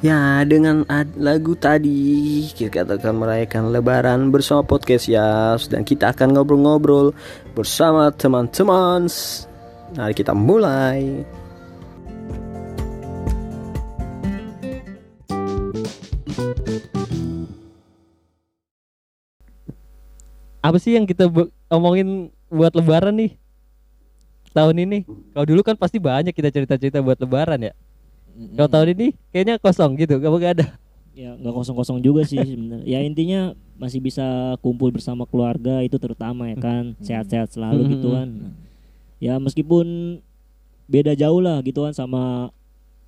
Ya dengan lagu tadi kita akan merayakan lebaran bersama podcast ya Dan kita akan ngobrol-ngobrol bersama teman-teman. Mari kita mulai. Apa sih yang kita omongin buat lebaran nih? Tahun ini? Kalau dulu kan pasti banyak kita cerita-cerita buat lebaran ya kalau tahun ini kayaknya kosong gitu kamu gak ada. Ya nggak kosong-kosong juga sih sebenarnya. Ya intinya masih bisa kumpul bersama keluarga itu terutama ya kan. Sehat-sehat selalu Hmm. gitu kan. Ya meskipun beda jauh lah gitu kan sama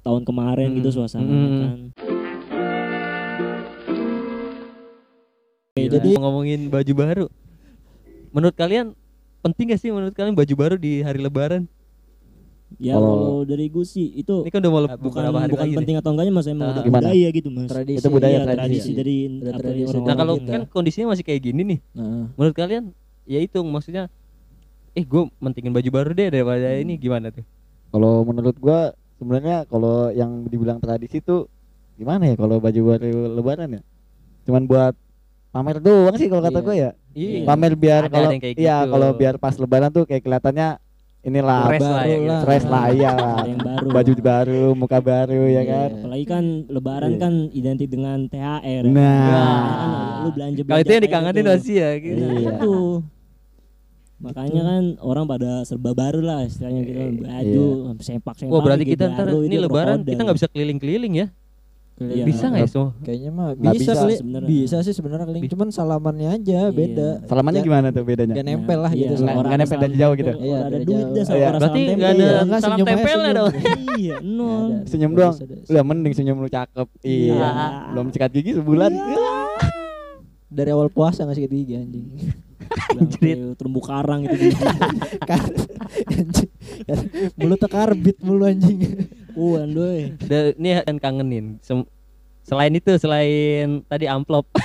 tahun kemarin gitu Hmm. suasana Hmm. kan. Gila, jadi- ngomongin baju baru. Menurut kalian penting gak sih menurut kalian baju baru di hari lebaran ya Kalau- kalau dari gue sih itu ini kan udah mau bukan hari bukan lagi nih. penting atau enggaknya mas emang Ah. udah Gimana? budaya gitu mas Itu tradisi Iya, budaya, tradisi, tradisi. dari Udah apa, tradisi orang-orang nah orang kalau kita. kan kondisinya masih kayak gini nih Nah, menurut kalian ya itu maksudnya eh gue mentingin baju baru deh daripada Hmm. ini gimana tuh Kalau menurut gua sebenarnya kalau yang dibilang tradisi tuh gimana ya kalau baju baru lebaran ya? Cuman buat pamer doang sih kalau kata Iya. gua ya. Iya. Pamer biar kalau iya gitu. kalau biar pas lebaran tuh kayak kelihatannya inilah Fresh baru lah ya, gitu. lah. fresh lah iya yang baru Baju baru, muka baru ya Iya. kan. apalagi kan lebaran Iya. kan identik dengan THR ya. Nah. kan lu belanja kalau itu yang dikangenin gitu. masih ya gitu. Nah, Iya. itu. Makanya kan orang pada serba baru lah istilahnya gitu baju sempak sempak. Wah berarti kita ntar ini lebaran gitu. kita nggak bisa keliling-keliling ya Iya. bisa nggak ya semua kayaknya mah Nggak bisa, bisa kali sebenarnya. bisa sih sebenarnya kali cuman salamannya aja Iya. beda Salamannya Ya, gimana tuh bedanya? Gak nempel lah Iya, gitu Nggak- sama nggak nempel dari jauh gitu? Iya, ada duit dah sama Iya. orang berarti nggak ada Iya, nggak, salam tempelnya senyum. dong Iya, nol. Senyum doang. Udah mending senyum lu cakep. Iya. Iya. Belum sikat gigi sebulan. dari awal puasa ngasih ketiga anjing Sampai terumbu karang itu. Anjing. mulut karbit mulu anjing Uan doy. Ini dan kangenin Sem- selain itu selain tadi amplop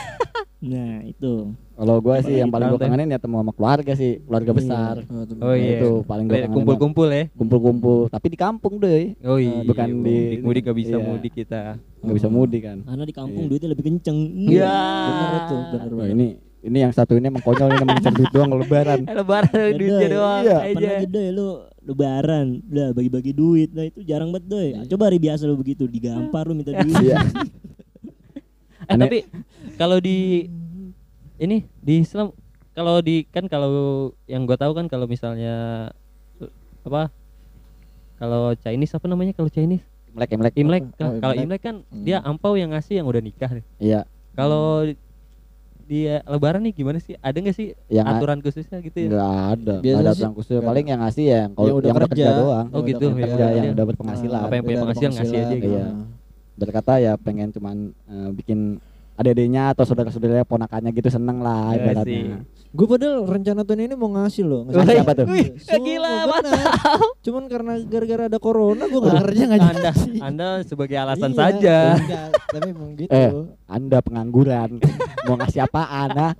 Nah, itu. Kalau gua sih yang paling Santai. kangenin ya temu sama keluarga sih, keluarga Iya. besar. Oh iya. Itu paling kangenin. kumpul-kumpul ya kumpul-kumpul tapi di kampung deh oh iya bukan di- mudik mudik gak bisa iya. mudik kita nggak bisa mudik kan Karena di kampung Iya. duitnya lebih kenceng. Iya. bener itu bener Wah, banget. ini ini yang satu ini emang konyol ini emang duit doang lebaran Eh, lebaran Ya, duitnya Doy. doang Iya. Lagi doy lu lebaran udah bagi-bagi duit nah itu jarang banget doy coba hari biasa lu begitu digampar lu minta duit. Iya. Eh Aneh. tapi kalau di ini di Islam kalau di kan kalau yang gua tahu kan kalau misalnya apa kalau Chinese apa namanya kalau Chinese? Imlek imlek. Imlek Oh, kalau Imlek. Kan Hmm. dia ampau yang ngasih yang udah nikah. Nih iya. Kalau dia lebaran nih gimana sih ada nggak sih yang aturan khususnya gitu ya nggak ada Biasanya ada sih aturan khusus paling yang ngasih ya yang kalau Yang udah yang kerja kerja. doang Oh, gitu, yang ya. kerja yang Iya. udah berpenghasilan Apa yang punya penghasilan ngasih aja gitu. iya berkata ya pengen cuman eh, bikin adik-adiknya atau saudara-saudaranya ponakannya gitu seneng lah Iya ibaratnya sih. Gue padahal rencana tahun ini mau ngasih loh. Wih, Ngasih apa tuh? Wih, Sumpah, gila, bener. Cuman karena gara-gara ada corona gue gak kerja gak anda anda sebagai alasan Iya, saja enggak, tapi emang gitu. Eh. anda pengangguran mau ngasih apaan ah?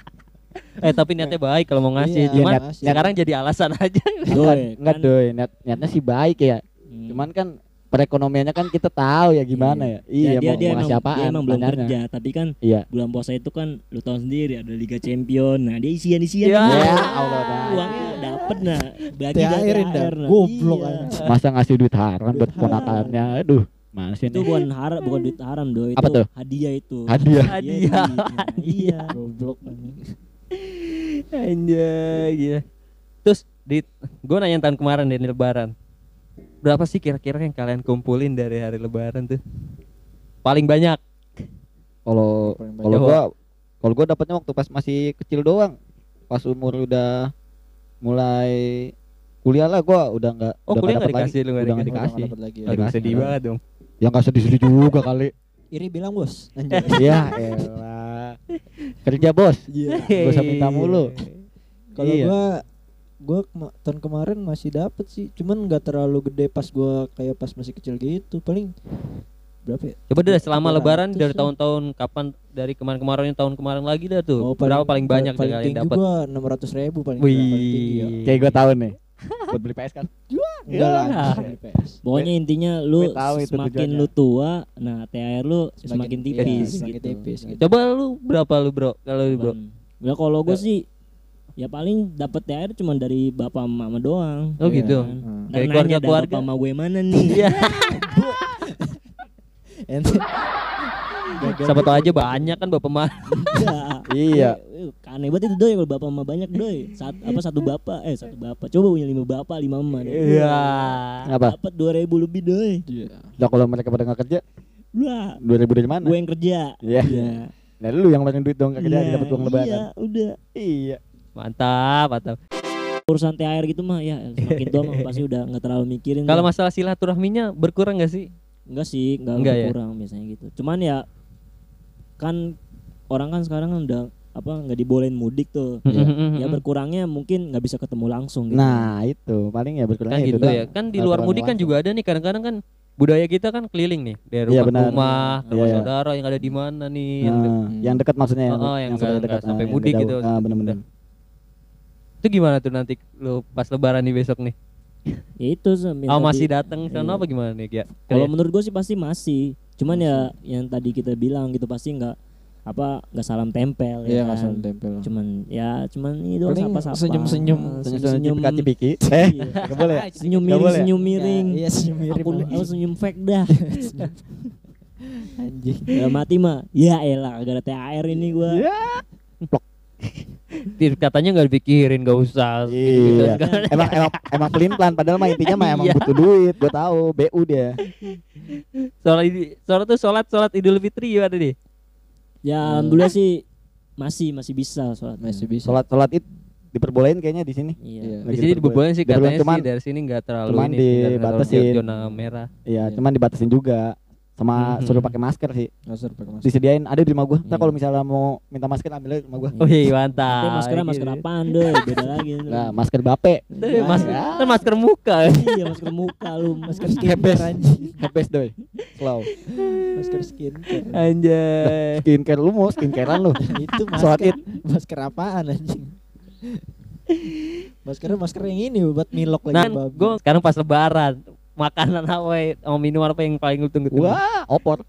Eh tapi niatnya baik kalau mau ngasih Iya, cuman niat- sekarang jadi alasan aja. Enggak kan, doy. Niat, niatnya sih baik ya. Hmm. cuman kan perekonomiannya kan kita tahu ya gimana ya. Iya Ya, dia, mau, dia mau emang, ngasih apaan dia emang belum kerja. Tapi kan iya. bulan puasa itu kan lu tahu sendiri ada Liga Champion. Nah dia isian isian Ya. ya Allah dah. Uangnya dapet nah. Bagi THR-in dah. Goblok iya. masa ngasih duit haram buat ponakannya? Aduh mana sih itu bukan haram bukan duit haram doy itu Apa tuh? hadiah itu. Hadiah. Hadiah. Iya. Goblok. anjay gila. Terus di gue nanya tahun kemarin deh di lebaran. Berapa sih kira-kira yang kalian kumpulin dari hari lebaran tuh? Paling banyak. Kalau kalau gua kalau gua dapatnya waktu pas masih kecil doang. Pas umur udah mulai kuliah lah gua udah nggak Oh, udah kuliah nggak dapet dikasih, lu nggak udah nggak Udah nggak dikasih. Lagi ya. aduh Dikasih. sedih banget dong ya nggak sedih-sedih juga kali Iri bilang bos. Anjay. ya elah kerja bos Iya. Gak usah minta mulu Kalau Iya. gua gua kema- tahun kemarin masih dapet sih, cuman nggak terlalu gede pas gua kayak pas masih kecil gitu. Paling berapa ya? coba deh selama 300 lebaran dari tahun-tahun kapan dari kemarin-kemarin tahun kemarin lagi dah tuh Oh, berapa paling banyak paling tinggi dapat gua 600 ribu paling, paling tinggi ya. wih kayak gua tahu nih buat beli PS kan Enggak lah. Ya. Pokoknya intinya lu semakin tujuannya. lu tua, nah THR lu semakin, iya, tipis semakin gitu. tipis gitu. Coba lu berapa lu bro? Kalau lu bro? Ya kalau gue sih ya paling dapat THR cuma dari bapak mama doang. Oh Iya. gitu. Hmm. Ntar Dari keluarga- "Dan keluarga." bapak mama gue mana nih? Iya. Ente Siapa tahu aja banyak kan bapak mah. Enggak. Iya. Eh, Aneh banget itu doi kalau bapak mama banyak doi. Sat, apa satu bapak eh satu bapak. Coba punya lima bapak, lima mama deh. Iya. Apa? Dapat 2000 lebih doi. Iya. Lah kalau mereka pada nggak kerja, Wah, 2000 dari mana? gue yang kerja. Iya. Iya. Nah lu yang ngeluarin duit dong nggak kerja Iya, dapat uang lebaran. Iya, udah. Iya. Mantap, mantap. Urusan THR gitu mah ya semakin tua mah pasti udah nggak terlalu mikirin. Kalau masalah silaturahminya berkurang gak sih? enggak sih, enggak, Enggak ya? kurang biasanya gitu. Cuman ya kan orang kan sekarang kan udah apa nggak dibolehin mudik tuh. Iya. Ya berkurangnya mungkin nggak bisa ketemu langsung gitu. Nah itu paling ya berkurang kan itu gitu ya. Kan di luar mudik kan langsung. juga ada nih kadang-kadang kan budaya kita kan keliling nih dari Iya, rumah benar. ke rumah ke rumah Iya. saudara yang ada di mana nih. yang Nah, de- yang dekat maksudnya Oh, oh, yang saudara nggak- nggak ah, sampai yang mudik gitu. jauh. Ah, bener-bener. Itu gimana tuh nanti lu pas lebaran nih besok nih? Ya itu yang Oh masih datang sana Iya. apa gimana nih ya? Kalau menurut gue sih pasti masih. Cuman ya yang tadi kita bilang gitu pasti nggak apa nggak salam tempel Iya, ya nggak kan. salam tempel. Cuman ya cuman ini doang Paling sapa-sapa. senyum-senyum. Senyum-senyum cipika-cipiki. Eh, Iya. nggak boleh. ya? senyum Nggak miring boleh ya? senyum miring. Iya, senyum miring Aku, senyum fake dah. Anjing. Mati mah ya elah gara THR ini gua. Iya. Dir- katanya nggak dipikirin nggak usah. gitu Iya. emang emang emang pelin pelan padahal mah intinya mah emang Iya. butuh duit. Gue tahu BU dia. Soal ini, soal tuh sholat sholat Idul Fitri gimana nih? Ya alhamdulillah sih masih masih bisa sholat. Masih bisa. Sholat sholat it diperbolehin kayaknya di sini. Iya. Di Lagi sini dibolehin sih Diperbolehin. katanya Cuman- sih dari sini nggak terlalu cuman ini, dibatasin. zona merah. Iya, Iya. cuman dibatasin juga sama Mhm. suruh pakai masker sih. Masker pakai masker. Disediain ada di rumah gua. Ntar Iya. kalau misalnya mau minta masker ambil aja di rumah gua. Oh iya mantap. Tapi maskernya Gitu. masker apaan deh, beda lagi. Nah, masker bape. Tuh, mas, Ya. masker muka. iya masker muka lu, masker Hebes. Hebes doy. Slow. Masker skincare. Anjay. Skincare lu mau skincarean lu. itu masker. Masker apaan anjing? Maskernya masker yang ini buat milok lagi Nah, babi. gue sekarang pas lebaran makanan apa ya, sama minuman apa yang paling lu tunggu-tunggu? Wah, opor.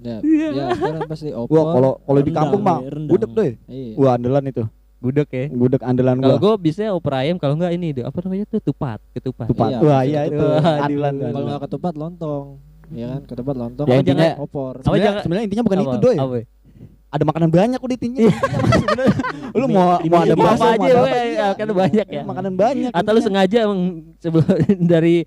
Ya, Iya. ya sekarang pasti opor. Wah, kalau kalau di kampung mah ya, gudeg doy. Iya. Wah, andalan itu. Gudeg ya. Gudeg andalan Kalau gua. gue bisa opor ayam, kalau enggak ini deh, apa namanya tuh tupat, ketupat. Tupat. Iya, Wah, iya itu. Andalan. Kalau andalan. nggak ketupat lontong. Ya kan, ketupat lontong. Ya, intinya- opor. Sebenarnya, jangan- sebenarnya intinya bukan Apa? itu doy. Apa? ya? Ada makanan banyak udah intinya. Sebenarnya. Lu mau mau ada Apa aja mau iya. kan banyak ya. Makanan banyak. Atau lu sengaja emang sebelum dari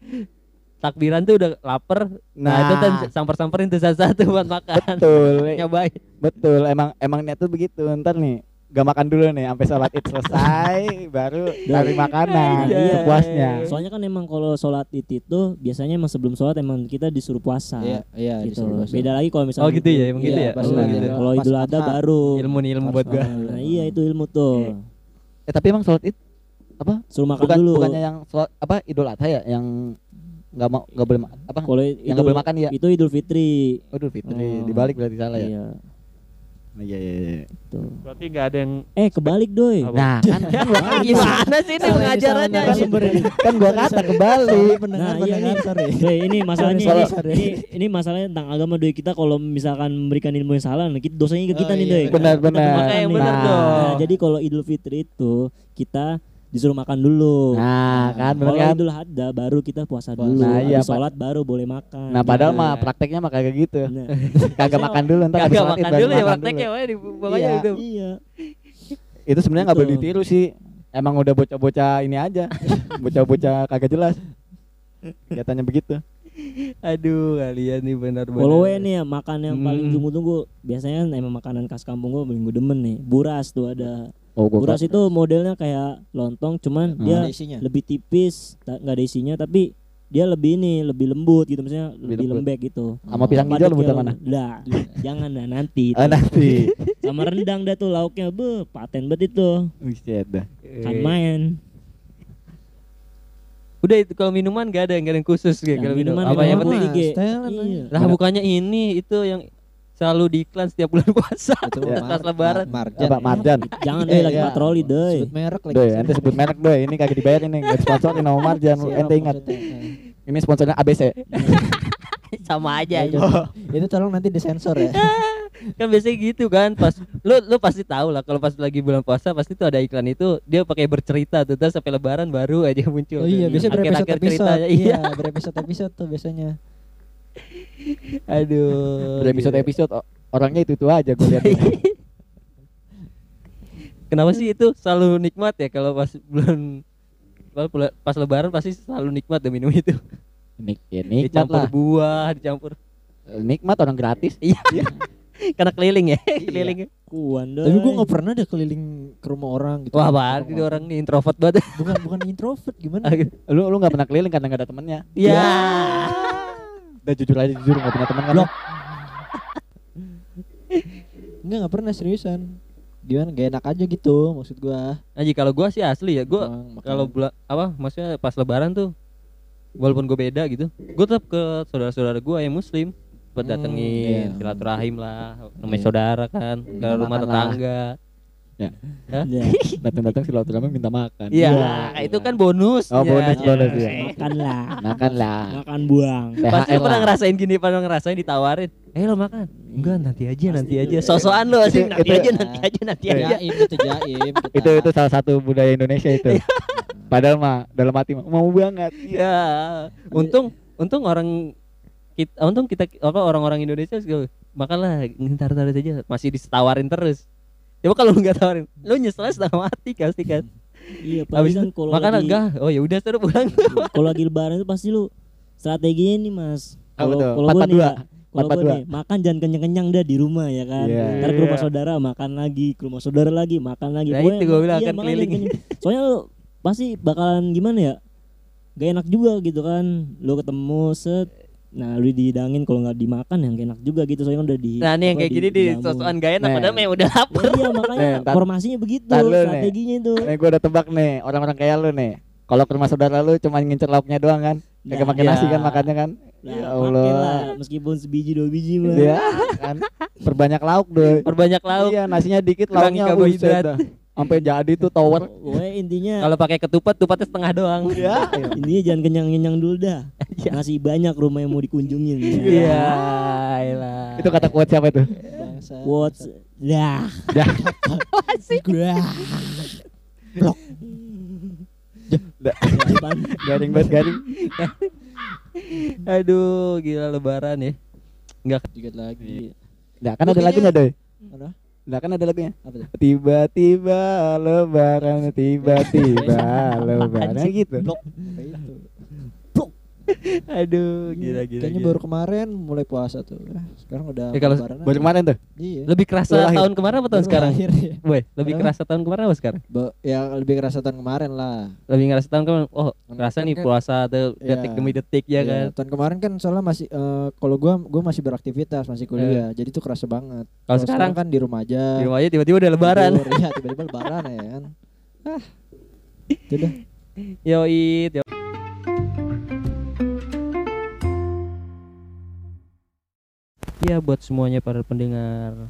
takbiran tuh udah lapar. Nah, itu kan samper-samperin tuh satu-satu buat makan. betul. Nyobain. Betul, emang emang niat tuh begitu. Ntar nih gak makan dulu nih sampai sholat id selesai baru cari makanan Iya. sepuasnya. Soalnya kan emang kalau sholat itu tuh biasanya emang sebelum sholat emang kita disuruh puasa. Iya, iya gitu. disuruh puasa. Beda lagi kalau misalnya Oh gitu ya, emang gitu Iya, ya. pas Oh, gitu. Kalau Idul Adha baru. Ilmu nih ilmu buat gua. Nah, iya itu ilmu tuh. Eh tapi emang sholat id apa? Suruh makan Bukan dulu. bukannya yang sholat apa idul adha ya yang nggak mau nggak boleh apa? Kalau yang nggak boleh makan ya? Itu Idul Fitri. Idul fitri Oh. dibalik berarti salah ya. Iya, Oh, Iya iya iya. tuh. Berarti nggak ada yang Eh kebalik doi. Apa? Nah kan kan gua kata gimana sih ini pengajarannya? ini. kan gua kata kebalik. Pendengar, Nah, iya pendengar, nih. sorry. Doi, ini masalahnya ini, ini ini masalahnya tentang agama doi kita kalau misalkan memberikan ilmu yang salah, kita dosanya ke kita Oh, nih iya, doi. Benar benar. Nah. Nah, jadi kalau Idul Fitri itu kita disuruh makan dulu. Nah kan benar kan. Idul Adha baru kita puasa Puasa. dulu. Nah, iya, Habis Pak. sholat baru boleh makan. Nah padahal Nah. mah prakteknya mah kagak gitu. Nah, Kagak makan dulu ntar habis Kagak makan dulu ya prakteknya, dulu. wah di pokoknya Iya. itu. iya. Itu sebenarnya nggak boleh Gitu. ditiru sih. Emang udah bocah-bocah ini aja. Bocah-bocah kagak jelas. Kelihatannya begitu. Aduh, kalian nih benar-benar. Kalau gue nih ya makan yang paling Hmm. tunggu-tunggu biasanya emang makanan khas kampung gue paling gue demen nih. Buras tuh ada. Oh, gua Buras itu modelnya kayak lontong cuman Hmm. dia Ada isinya. lebih tipis, nggak ada isinya tapi dia lebih ini lebih lembut gitu misalnya lebih, lembut. lembek gitu. sama pisang hijau yang mana? Lah, jangan dah nanti. Oh, nanti. Sama rendang dah tuh lauknya be paten banget itu. Buset dah. Kan main. Udah itu kalau minuman gak ada yang gak ada yang khusus kayak Nah, kalau minum. minuman Apa yang minuman penting? Iya. Lah bukannya ini itu yang selalu di iklan setiap bulan puasa. Pas lebaran. Mar- Marjan. Ya. Marjan? Jangan Eh, deh lagi iya. patroli deh. Sebut merek lagi. Doi, ente sebut merek doi. Ini kagak dibayarin nih, enggak sponsorin sama Marjan. Ente ingat. Ini sponsornya ABC. Sama aja. itu, itu tolong nanti disensor ya. kan biasanya gitu kan pas lu lu pasti tahu lah kalau pas lagi bulan puasa pasti tuh ada iklan itu dia pakai bercerita tuh terus sampai lebaran baru aja muncul Oh iya, biasanya berepisode Akhir-akhir episode. ceritanya. Iya, iya berepisode episode tuh biasanya. aduh Episode gila. episode orangnya itu itu aja gue lihat. kenapa sih itu selalu nikmat ya kalau pas bulan pas lebaran pasti selalu nikmat deh minum itu Nik, ya nikmat dicampur lah. buah dicampur Nikmat orang gratis. iya karena keliling ya keliling Kuan deh. Tapi gua nggak pernah deh keliling ke rumah orang gitu. wah banget ini orang nih introvert banget Bukan bukan introvert gimana? Lu lu nggak pernah keliling karena nggak ada temennya. ya Udah jujur aja jujur nggak punya teman kan. Blok. Enggak enggak pernah seriusan. Gimana gak enak aja gitu maksud gua. Aji kalau gua sih asli ya gua kalau bula apa maksudnya pas lebaran tuh walaupun gue beda gitu gue tetap ke saudara-saudara gue yang muslim buat Hmm, datengin iya. silaturahim lah namanya Iya. saudara kan ke Minta rumah makan lah. Tetangga Ya. Datang-datang silaturahmi minta makan. iya itu kan bonus Oh, bonus, bonus, iya. Makan lah. Makan lah. Makan buang. pasti lu pernah ngerasain gini pernah ngerasain ditawarin eh lo makan enggak nanti aja nanti aja sosokan lo sih Itu- nanti itu- aja nanti aja nanti aja Jaim itu jaim. Itu itu salah satu budaya Indonesia itu. Padahal mah dalam hati mah mau banget. ya untung untung orang kita untung kita apa orang-orang Indonesia makanlah ntar ntar aja masih ditawarin terus Coba kalau lu nggak tawarin, lu nyesel setengah mati pasti kan. Iya, Habis pasti kan kalau makan lagi enggak? Oh ya udah suruh pulang. kalau lagi lebaran itu pasti lu strateginya nih, Mas. Kalau kalau gua nih dua. ya, kalau dua. nih makan jangan kenyang-kenyang dah di rumah ya kan. Iya. Ntar ke rumah Iya. saudara makan lagi, ke rumah saudara lagi makan lagi. Nah, Pokoknya itu gua bilang, iya, akan makanya keliling. Soalnya lu pasti bakalan gimana ya? Gak enak juga gitu kan. Lu ketemu set Nah, lu dihidangin kalau nggak dimakan yang gak enak juga gitu soalnya udah di Nah, nih yang kayak gini di sosokan gak enak Nah. padahal memang udah lapar. Ya, iya makanya formasinya begitu, strateginya itu. Nih gue udah tebak nih orang-orang kayak lu nih. Kalau ke rumah saudara lu cuma ngincer lauknya doang kan. Kagak Nah, pakai nasi iya. kan makannya kan. Nah, ya Allah. lah meskipun sebiji dua biji mah. Ya kan. Perbanyak lauk doi. Perbanyak lauk. Iya, nasinya dikit, lauknya karbohidrat. Sampai jadi tuh tower. Pokoknya intinya Kalau pakai ketupat, tupatnya setengah doang. Ya. intinya jangan kenyang-kenyang dulu dah. Masih banyak rumah yang mau dikunjungin. ya. Iya, elah. Itu kata kuat siapa? Bangsa. What's dah. Dah. Blok. Dah. Apaan? Garing banget garing. Aduh, gila lebaran ya. Enggak Dikit lagi. Nah, kan ada lagunya doi. Ada? Nah, kan ada lagunya. Tiba-tiba lebaran, tiba-tiba lebaran gitu. Aduh, gila gila. Kayaknya gila. baru kemarin mulai puasa tuh. Sekarang udah Ya, kalau lebaran Baru kemarin tuh. Iya. lebih kerasa Baru tahun kemarin apa tahun Baru sekarang? lahir, ya. Boy, lebih kerasa tahun kemarin apa sekarang? Ba- ya lebih kerasa tahun kemarin lah. Lebih ngerasa tahun kemarin. Oh, kerasa kan- nih kan- puasa tuh Iya. detik demi detik ya Iya, kan. Tahun kemarin kan soalnya masih eh, kalau gua gua masih beraktivitas, masih kuliah. Jadi tuh kerasa banget. Kalau sekarang kan di rumah aja. di rumah aja tiba-tiba udah lebaran. Iya, tiba-tiba lebaran ya kan. Ah. Itu dah. Yo. Ya buat semuanya para pendengar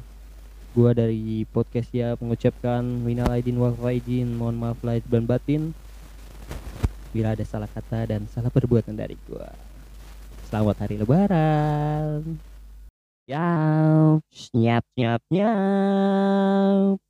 Gua dari podcast ya mengucapkan minal aidin wal faizin Mohon maaf lahir dan batin. Bila ada salah kata dan salah perbuatan dari gua. Selamat hari lebaran. Ya, nyap nyap nyap